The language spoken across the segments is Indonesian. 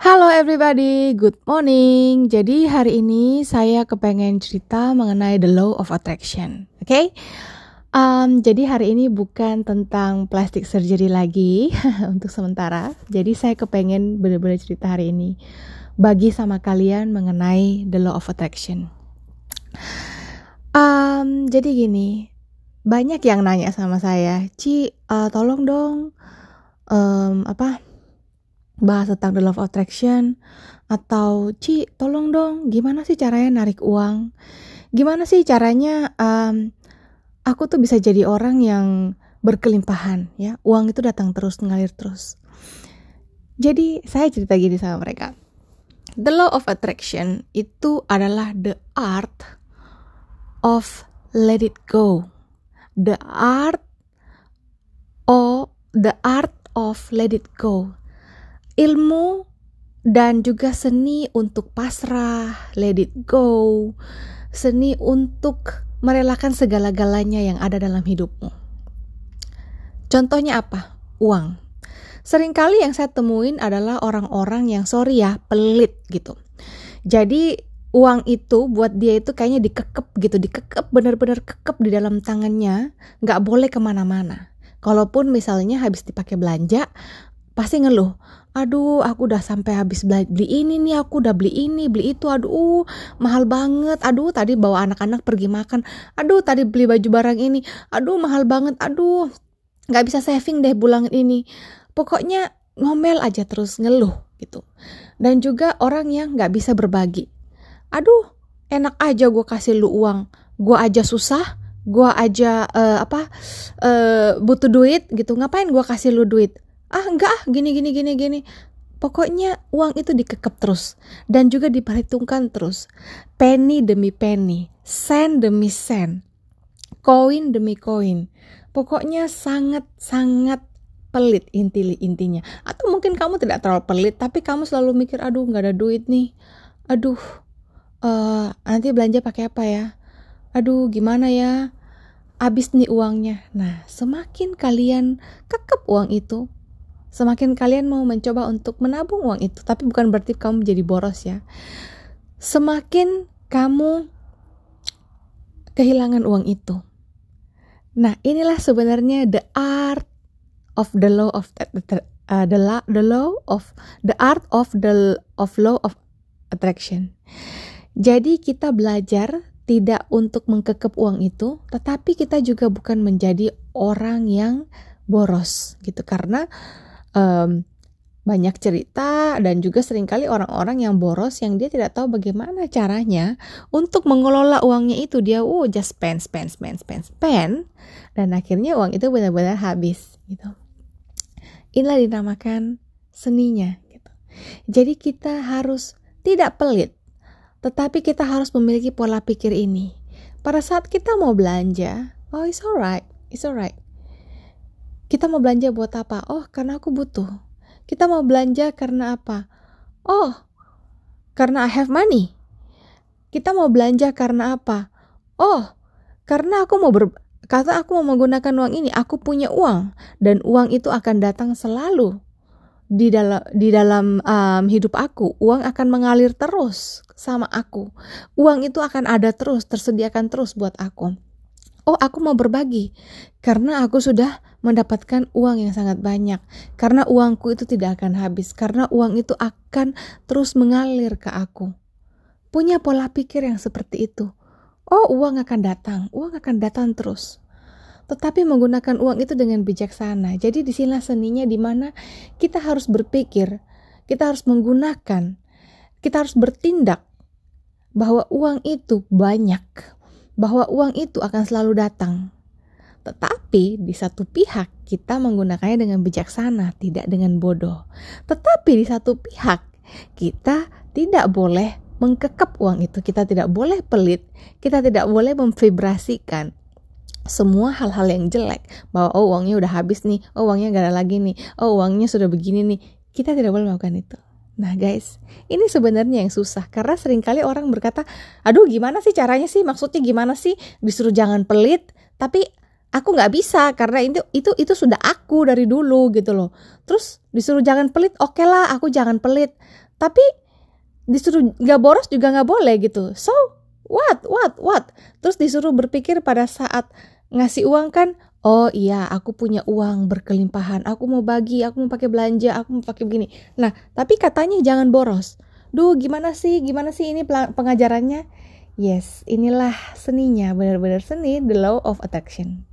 Halo everybody, good morning. Jadi hari ini saya kepengen cerita mengenai the law of attraction, oke? Okay? Um, jadi hari ini bukan tentang plastic surgery lagi untuk sementara. Jadi saya kepengen bener-bener cerita hari ini bagi sama kalian mengenai the law of attraction. Um, jadi gini, banyak yang nanya sama saya, Ci, uh, tolong dong, um, apa? Bahas tentang the of attraction atau Ci tolong dong gimana sih caranya narik uang? Gimana sih caranya um, aku tuh bisa jadi orang yang berkelimpahan ya? Uang itu datang terus ngalir terus. Jadi saya cerita gini sama mereka. The law of attraction itu adalah the art of let it go. The art of the art of let it go ilmu dan juga seni untuk pasrah, let it go, seni untuk merelakan segala-galanya yang ada dalam hidupmu. Contohnya apa? Uang. Seringkali yang saya temuin adalah orang-orang yang sorry ya, pelit gitu. Jadi uang itu buat dia itu kayaknya dikekep gitu, dikekep bener-bener kekep di dalam tangannya, nggak boleh ke mana-mana. Kalaupun misalnya habis dipakai belanja, pasti ngeluh aduh aku udah sampai habis beli ini nih aku udah beli ini beli itu aduh mahal banget. Aduh tadi bawa anak-anak pergi makan. Aduh tadi beli baju barang ini. Aduh mahal banget. Aduh nggak bisa saving deh bulan ini. Pokoknya ngomel aja terus ngeluh gitu. Dan juga orang yang nggak bisa berbagi. Aduh enak aja gue kasih lu uang. Gue aja susah gue aja uh, apa uh, butuh duit gitu. Ngapain gue kasih lu duit ah enggak ah gini gini gini gini. Pokoknya uang itu dikekep terus dan juga diperhitungkan terus. Penny demi penny sen demi sen koin demi koin. Pokoknya sangat sangat pelit inti intinya. Atau mungkin kamu tidak terlalu pelit tapi kamu selalu mikir aduh nggak ada duit nih. Aduh uh, nanti belanja pakai apa ya? Aduh gimana ya? Habis nih uangnya. Nah semakin kalian kekep uang itu Semakin kalian mau mencoba untuk menabung uang itu, tapi bukan berarti kamu menjadi boros ya. Semakin kamu kehilangan uang itu. Nah, inilah sebenarnya the art of the law of the, uh, the, law, the law of the art of the of law of attraction. Jadi kita belajar tidak untuk mengkekep uang itu, tetapi kita juga bukan menjadi orang yang boros gitu karena um, banyak cerita dan juga sering kali orang-orang yang boros yang dia tidak tahu bagaimana caranya untuk mengelola uangnya itu. Dia oh just spend spend spend spend spend. Dan akhirnya uang itu benar-benar habis gitu. Inilah dinamakan seninya gitu. Jadi kita harus tidak pelit tetapi kita harus memiliki pola pikir ini. Pada saat kita mau belanja oh it's alright it's alright kita mau belanja buat apa? Oh, karena aku butuh. Kita mau belanja karena apa? Oh, karena I have money. Kita mau belanja karena apa? Oh, karena aku mau ber kata aku mau menggunakan uang ini, aku punya uang dan uang itu akan datang selalu di dalam di dalam um, hidup aku. Uang akan mengalir terus sama aku. Uang itu akan ada terus, tersediakan terus buat aku oh aku mau berbagi. Karena aku sudah mendapatkan uang yang sangat banyak. Karena uangku itu tidak akan habis. Karena uang itu akan terus mengalir ke aku. Punya pola pikir yang seperti itu. Oh uang akan datang. Uang akan datang terus. Tetapi menggunakan uang itu dengan bijaksana. Jadi di sini seninya di mana kita harus berpikir, kita harus menggunakan, kita harus bertindak bahwa uang itu banyak bahwa uang itu akan selalu datang. Tetapi di satu pihak kita menggunakannya dengan bijaksana, tidak dengan bodoh. Tetapi di satu pihak kita tidak boleh mengkekep uang itu, kita tidak boleh pelit, kita tidak boleh memvibrasikan semua hal-hal yang jelek bahwa oh uangnya udah habis nih, oh uangnya gak ada lagi nih, oh uangnya sudah begini nih. Kita tidak boleh melakukan itu. Nah guys, ini sebenarnya yang susah karena sering kali orang berkata, aduh gimana sih caranya sih, maksudnya gimana sih, disuruh jangan pelit, tapi aku nggak bisa karena itu itu itu sudah aku dari dulu gitu loh. Terus disuruh jangan pelit, oke okay lah aku jangan pelit, tapi disuruh nggak boros juga nggak boleh gitu. So what what what? Terus disuruh berpikir pada saat ngasih uang kan oh iya aku punya uang berkelimpahan. Aku mau bagi aku mau pakai belanja aku mau pakai begini. Nah tapi katanya jangan boros. Duh gimana sih gimana sih ini pengajarannya? Yes inilah seninya benar-benar seni the law of attraction.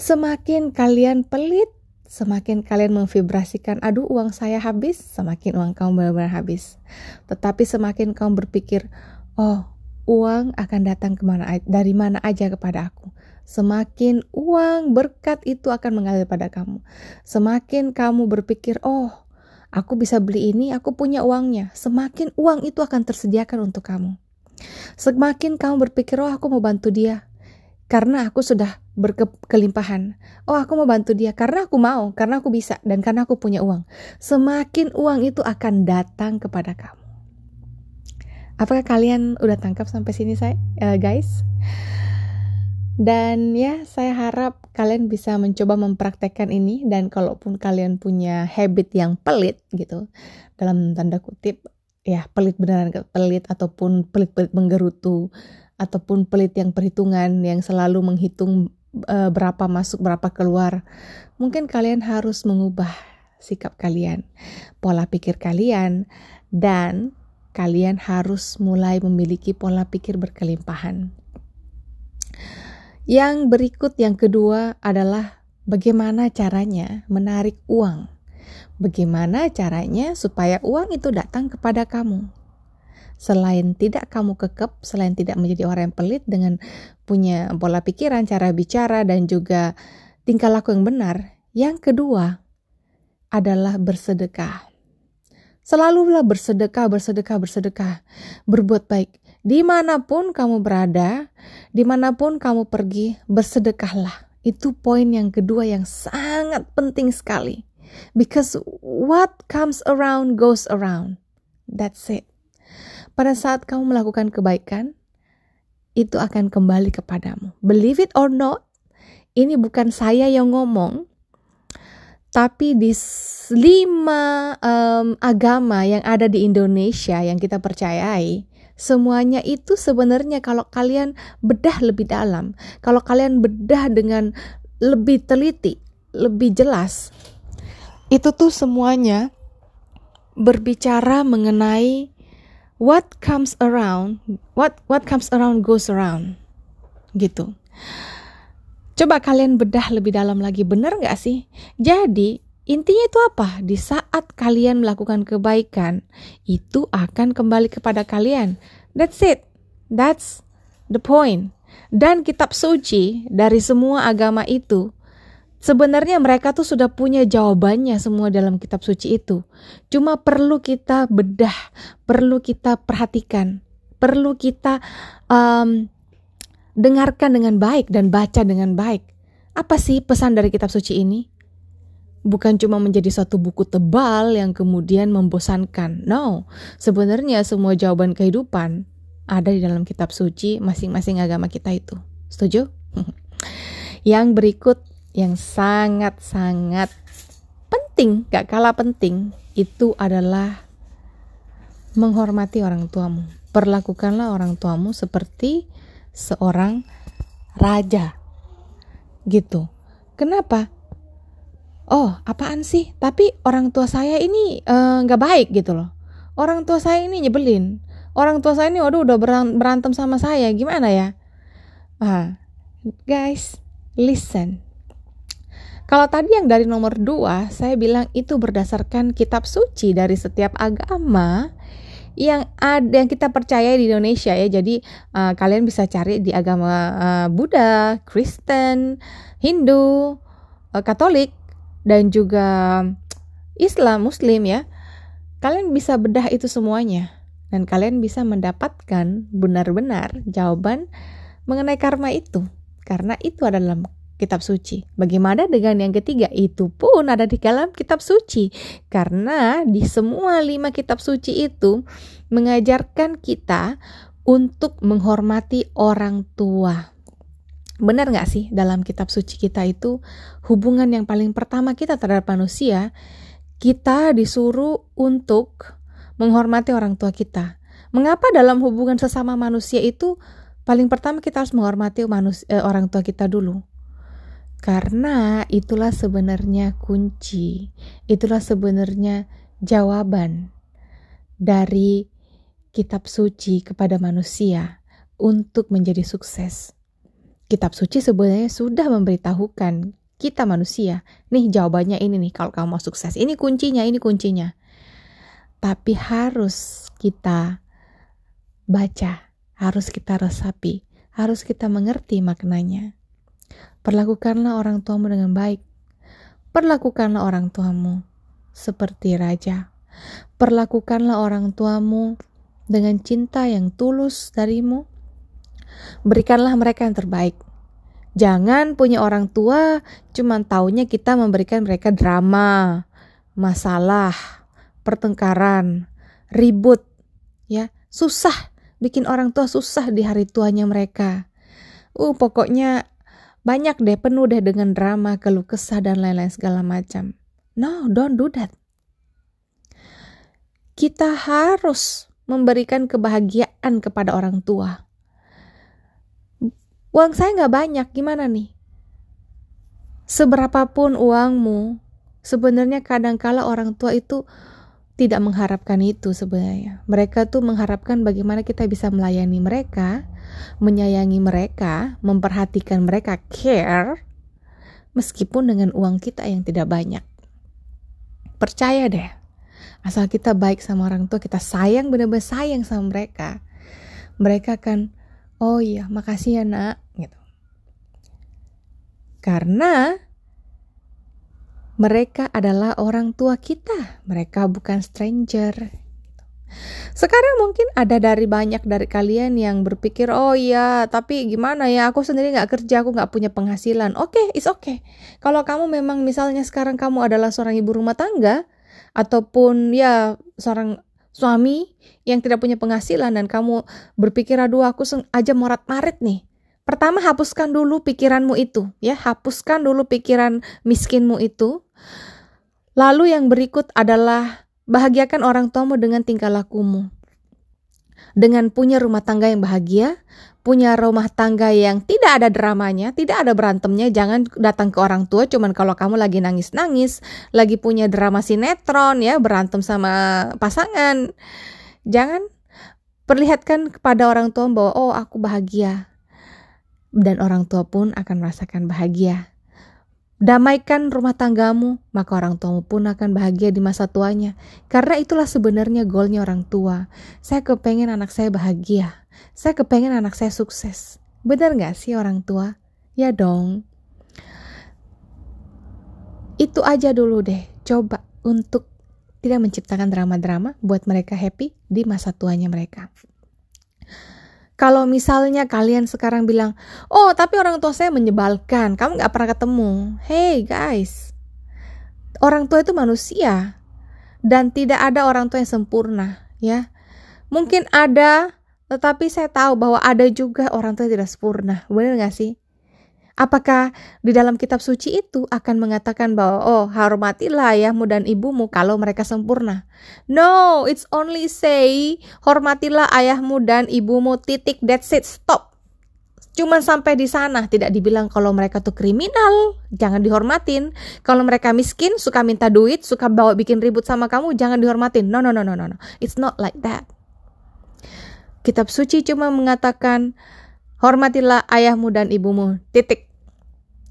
Semakin kalian pelit semakin kalian memvibrasikan, aduh uang saya habis, semakin uang kamu benar-benar habis. Tetapi semakin kamu berpikir, oh uang akan datang ke mana dari mana aja kepada aku. Semakin uang berkat itu akan mengalir pada kamu. Semakin kamu berpikir, oh aku bisa beli ini, aku punya uangnya. Semakin uang itu akan tersediakan untuk kamu. Semakin kamu berpikir, oh aku mau bantu dia, karena aku sudah berkelimpahan. Oh, aku mau bantu dia karena aku mau, karena aku bisa, dan karena aku punya uang. Semakin uang itu akan datang kepada kamu. Apakah kalian udah tangkap sampai sini, saya, uh, guys? Dan ya, saya harap kalian bisa mencoba mempraktekkan ini dan kalaupun kalian punya habit yang pelit gitu, dalam tanda kutip, ya pelit beneran pelit ataupun pelit-pelit menggerutu ataupun pelit yang perhitungan yang selalu menghitung uh, berapa masuk berapa keluar mungkin kalian harus mengubah sikap kalian pola pikir kalian dan kalian harus mulai memiliki pola pikir berkelimpahan yang berikut yang kedua adalah bagaimana caranya menarik uang bagaimana caranya supaya uang itu datang kepada kamu selain tidak kamu kekep, selain tidak menjadi orang yang pelit dengan punya pola pikiran, cara bicara, dan juga tingkah laku yang benar, yang kedua adalah bersedekah. Selalulah bersedekah, bersedekah, bersedekah, berbuat baik. Di mana pun kamu berada, di mana pun kamu pergi, bersedekahlah. Itu poin yang kedua yang sangat penting sekali. Because what comes around goes around. That's it. Pada saat kamu melakukan kebaikan, itu akan kembali kepadamu. Believe it or not, ini bukan saya yang ngomong, tapi di lima um, agama yang ada di Indonesia yang kita percayai, semuanya itu sebenarnya kalau kalian bedah lebih dalam, kalau kalian bedah dengan lebih teliti, lebih jelas, itu tuh semuanya berbicara mengenai what comes around, what what comes around goes around, gitu. Coba kalian bedah lebih dalam lagi, benar nggak sih? Jadi intinya itu apa? Di saat kalian melakukan kebaikan, itu akan kembali kepada kalian. That's it. That's the point. Dan kitab suci dari semua agama itu Sebenarnya mereka tuh sudah punya jawabannya semua dalam kitab suci itu. Cuma perlu kita bedah, perlu kita perhatikan, perlu kita um, dengarkan dengan baik dan baca dengan baik. Apa sih pesan dari kitab suci ini? Bukan cuma menjadi satu buku tebal yang kemudian membosankan. No, sebenarnya semua jawaban kehidupan ada di dalam kitab suci masing-masing agama kita itu. Setuju? yang berikut yang sangat-sangat penting, gak kalah penting, itu adalah menghormati orang tuamu. Perlakukanlah orang tuamu seperti seorang raja. Gitu. Kenapa? Oh, apaan sih? Tapi orang tua saya ini uh, nggak baik gitu loh. Orang tua saya ini nyebelin. Orang tua saya ini waduh udah berantem sama saya. Gimana ya? Ah, guys, listen kalau tadi yang dari nomor dua, saya bilang itu berdasarkan kitab suci dari setiap agama yang ada yang kita percaya di Indonesia ya. Jadi uh, kalian bisa cari di agama uh, Buddha, Kristen, Hindu, uh, Katolik dan juga Islam, Muslim ya. Kalian bisa bedah itu semuanya dan kalian bisa mendapatkan benar-benar jawaban mengenai karma itu karena itu adalah kitab suci. Bagaimana dengan yang ketiga? Itu pun ada di dalam kitab suci. Karena di semua lima kitab suci itu mengajarkan kita untuk menghormati orang tua. Benar nggak sih dalam kitab suci kita itu hubungan yang paling pertama kita terhadap manusia, kita disuruh untuk menghormati orang tua kita. Mengapa dalam hubungan sesama manusia itu paling pertama kita harus menghormati manusia, eh, orang tua kita dulu? Karena itulah sebenarnya kunci, itulah sebenarnya jawaban dari kitab suci kepada manusia untuk menjadi sukses. Kitab suci sebenarnya sudah memberitahukan kita manusia, nih jawabannya ini nih kalau kamu mau sukses. Ini kuncinya, ini kuncinya. Tapi harus kita baca, harus kita resapi, harus kita mengerti maknanya. Perlakukanlah orang tuamu dengan baik. Perlakukanlah orang tuamu seperti raja. Perlakukanlah orang tuamu dengan cinta yang tulus darimu. Berikanlah mereka yang terbaik. Jangan punya orang tua cuman taunya kita memberikan mereka drama, masalah, pertengkaran, ribut, ya. Susah bikin orang tua susah di hari tuanya mereka. Uh, pokoknya banyak deh, penuh deh dengan drama, keluh kesah, dan lain-lain segala macam. No, don't do that. Kita harus memberikan kebahagiaan kepada orang tua. Uang saya nggak banyak, gimana nih? Seberapapun uangmu, sebenarnya kadangkala orang tua itu tidak mengharapkan itu sebenarnya. Mereka tuh mengharapkan bagaimana kita bisa melayani mereka, menyayangi mereka, memperhatikan mereka, care, meskipun dengan uang kita yang tidak banyak. Percaya deh, asal kita baik sama orang tua, kita sayang benar-benar sayang sama mereka, mereka akan, oh iya, makasih ya nak, gitu. Karena mereka adalah orang tua kita, mereka bukan stranger. Sekarang mungkin ada dari banyak dari kalian yang berpikir, oh iya, tapi gimana ya, aku sendiri nggak kerja, aku nggak punya penghasilan. Oke, okay, it's okay. Kalau kamu memang misalnya sekarang kamu adalah seorang ibu rumah tangga, ataupun ya seorang suami yang tidak punya penghasilan dan kamu berpikir, aduh aku aja morat-marit nih. Pertama hapuskan dulu pikiranmu itu, ya hapuskan dulu pikiran miskinmu itu Lalu yang berikut adalah bahagiakan orang tuamu dengan tingkah lakumu. Dengan punya rumah tangga yang bahagia, punya rumah tangga yang tidak ada dramanya, tidak ada berantemnya, jangan datang ke orang tua cuman kalau kamu lagi nangis-nangis, lagi punya drama sinetron ya, berantem sama pasangan. Jangan perlihatkan kepada orang tua bahwa oh aku bahagia. Dan orang tua pun akan merasakan bahagia. Damaikan rumah tanggamu, maka orang tuamu pun akan bahagia di masa tuanya. Karena itulah sebenarnya goalnya orang tua. Saya kepengen anak saya bahagia. Saya kepengen anak saya sukses. Benar gak sih orang tua? Ya dong. Itu aja dulu deh. Coba untuk tidak menciptakan drama-drama buat mereka happy di masa tuanya mereka. Kalau misalnya kalian sekarang bilang, oh tapi orang tua saya menyebalkan, kamu gak pernah ketemu. Hey guys, orang tua itu manusia dan tidak ada orang tua yang sempurna, ya. Mungkin ada, tetapi saya tahu bahwa ada juga orang tua yang tidak sempurna. Benar gak sih? Apakah di dalam kitab suci itu akan mengatakan bahwa oh hormatilah ayahmu dan ibumu kalau mereka sempurna? No, it's only say hormatilah ayahmu dan ibumu titik that's it stop. Cuman sampai di sana tidak dibilang kalau mereka tuh kriminal, jangan dihormatin. Kalau mereka miskin, suka minta duit, suka bawa bikin ribut sama kamu, jangan dihormatin. No, no, no, no, no, no. It's not like that. Kitab suci cuma mengatakan Hormatilah ayahmu dan ibumu. Titik.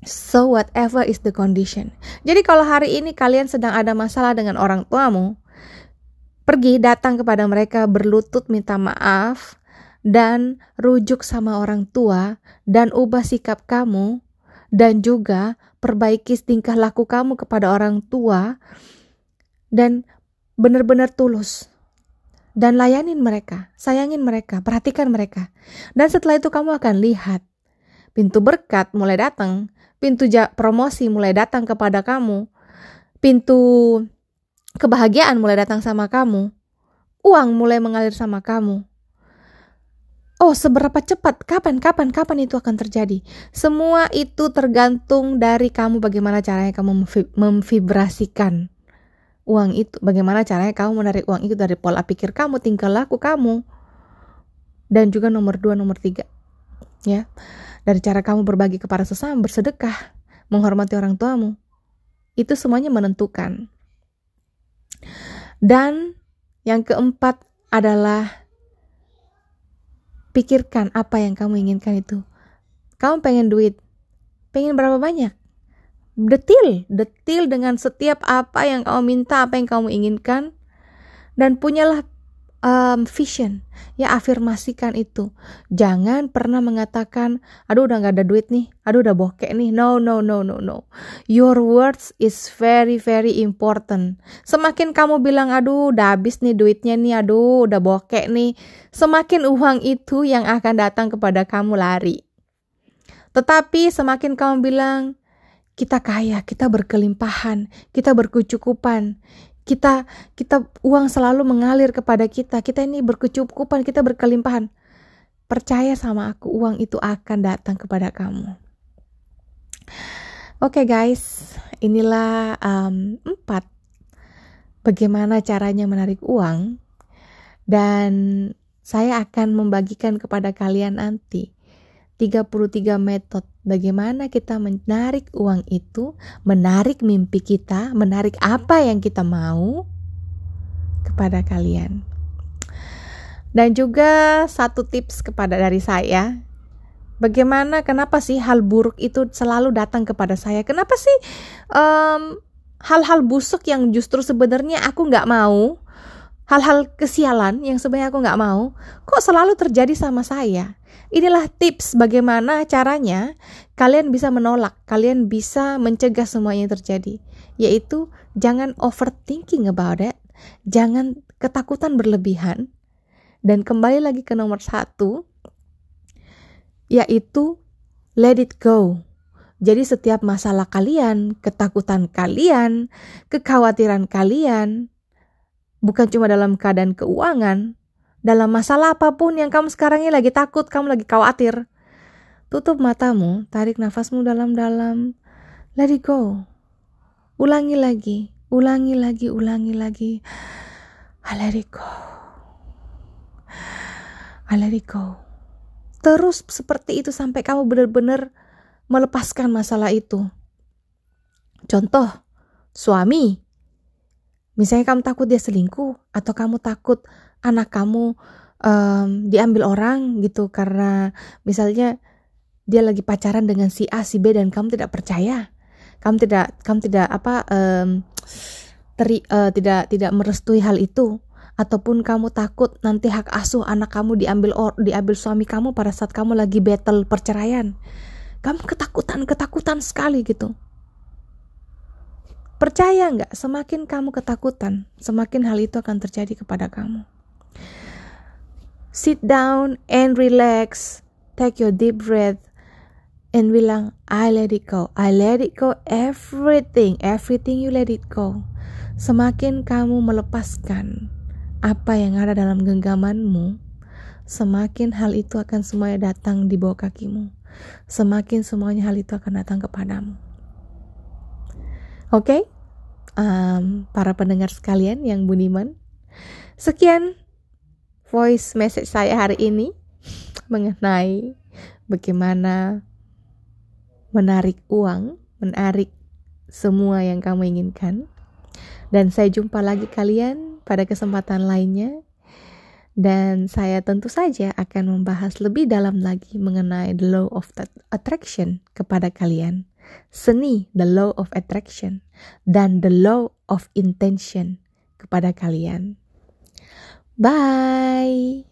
So whatever is the condition. Jadi kalau hari ini kalian sedang ada masalah dengan orang tuamu, pergi datang kepada mereka berlutut minta maaf dan rujuk sama orang tua dan ubah sikap kamu dan juga perbaiki tingkah laku kamu kepada orang tua dan benar-benar tulus dan layanin mereka, sayangin mereka, perhatikan mereka. Dan setelah itu kamu akan lihat pintu berkat mulai datang, pintu promosi mulai datang kepada kamu, pintu kebahagiaan mulai datang sama kamu, uang mulai mengalir sama kamu. Oh, seberapa cepat? Kapan? Kapan? Kapan itu akan terjadi? Semua itu tergantung dari kamu bagaimana caranya kamu memvibrasikan uang itu, bagaimana caranya kamu menarik uang itu dari pola pikir kamu, tingkah laku kamu. Dan juga nomor dua, nomor tiga. Ya, dari cara kamu berbagi kepada sesama, bersedekah, menghormati orang tuamu. Itu semuanya menentukan. Dan yang keempat adalah pikirkan apa yang kamu inginkan itu. Kamu pengen duit, pengen berapa banyak? Detil, detil dengan setiap apa yang kamu minta, apa yang kamu inginkan, dan punyalah um, vision. Ya afirmasikan itu. Jangan pernah mengatakan, aduh udah gak ada duit nih, aduh udah bokek nih. No, no, no, no, no. Your words is very, very important. Semakin kamu bilang, aduh udah habis nih duitnya nih, aduh udah bokek nih. Semakin uang itu yang akan datang kepada kamu lari. Tetapi semakin kamu bilang, kita kaya, kita berkelimpahan, kita berkecukupan, kita kita uang selalu mengalir kepada kita. Kita ini berkecukupan kita berkelimpahan. Percaya sama aku uang itu akan datang kepada kamu. Oke okay, guys inilah um, empat bagaimana caranya menarik uang. Dan saya akan membagikan kepada kalian nanti 33 metode bagaimana kita menarik uang itu, menarik mimpi kita, menarik apa yang kita mau kepada kalian. Dan juga satu tips kepada dari saya, bagaimana kenapa sih hal buruk itu selalu datang kepada saya? Kenapa sih hal hal-hal busuk yang justru sebenarnya aku nggak mau, hal-hal kesialan yang sebenarnya aku nggak mau, kok selalu terjadi sama saya? Inilah tips bagaimana caranya kalian bisa menolak, kalian bisa mencegah semua yang terjadi, yaitu jangan overthinking about it, jangan ketakutan berlebihan, dan kembali lagi ke nomor satu, yaitu let it go. Jadi setiap masalah kalian, ketakutan kalian, kekhawatiran kalian, bukan cuma dalam keadaan keuangan, dalam masalah apa pun yang kamu sekarang ini lagi takut, kamu lagi khawatir. Tutup matamu, tarik nafasmu dalam-dalam. Let it go. Ulangi lagi, ulangi lagi, ulangi lagi. I let it go. I let it go. Terus seperti itu sampai kamu benar-benar melepaskan masalah itu. Contoh, suami. Misalnya kamu takut dia selingkuh atau kamu takut anak kamu um, diambil orang gitu. Karena misalnya dia lagi pacaran dengan si A si B dan kamu tidak percaya. Kamu tidak kamu tidak apa um, teri, uh, tidak tidak merestui hal itu. Ataupun kamu takut nanti hak asuh anak kamu diambil or, diambil suami kamu pada saat kamu lagi battle perceraian. Kamu ketakutan ketakutan sekali gitu. Percaya nggak? Semakin kamu ketakutan semakin hal itu akan terjadi kepada kamu sit down and relax. Take your deep breath and bilang I let it go. I let it go everything everything you let it go. Semakin kamu melepaskan apa yang ada dalam genggamanmu semakin hal itu akan semuanya datang di bawah kakimu. Semakin semuanya hal itu akan datang kepadamu. Oke? Okay? um, para pendengar sekalian yang buniman sekian voice message saya hari ini mengenai bagaimana menarik uang, menarik semua yang kamu inginkan. Dan saya jumpa lagi kalian pada kesempatan lainnya. Dan saya tentu saja akan membahas lebih dalam lagi mengenai the law of attraction kepada kalian. Seni, the law of attraction, dan the law of intention kepada kalian. Bye.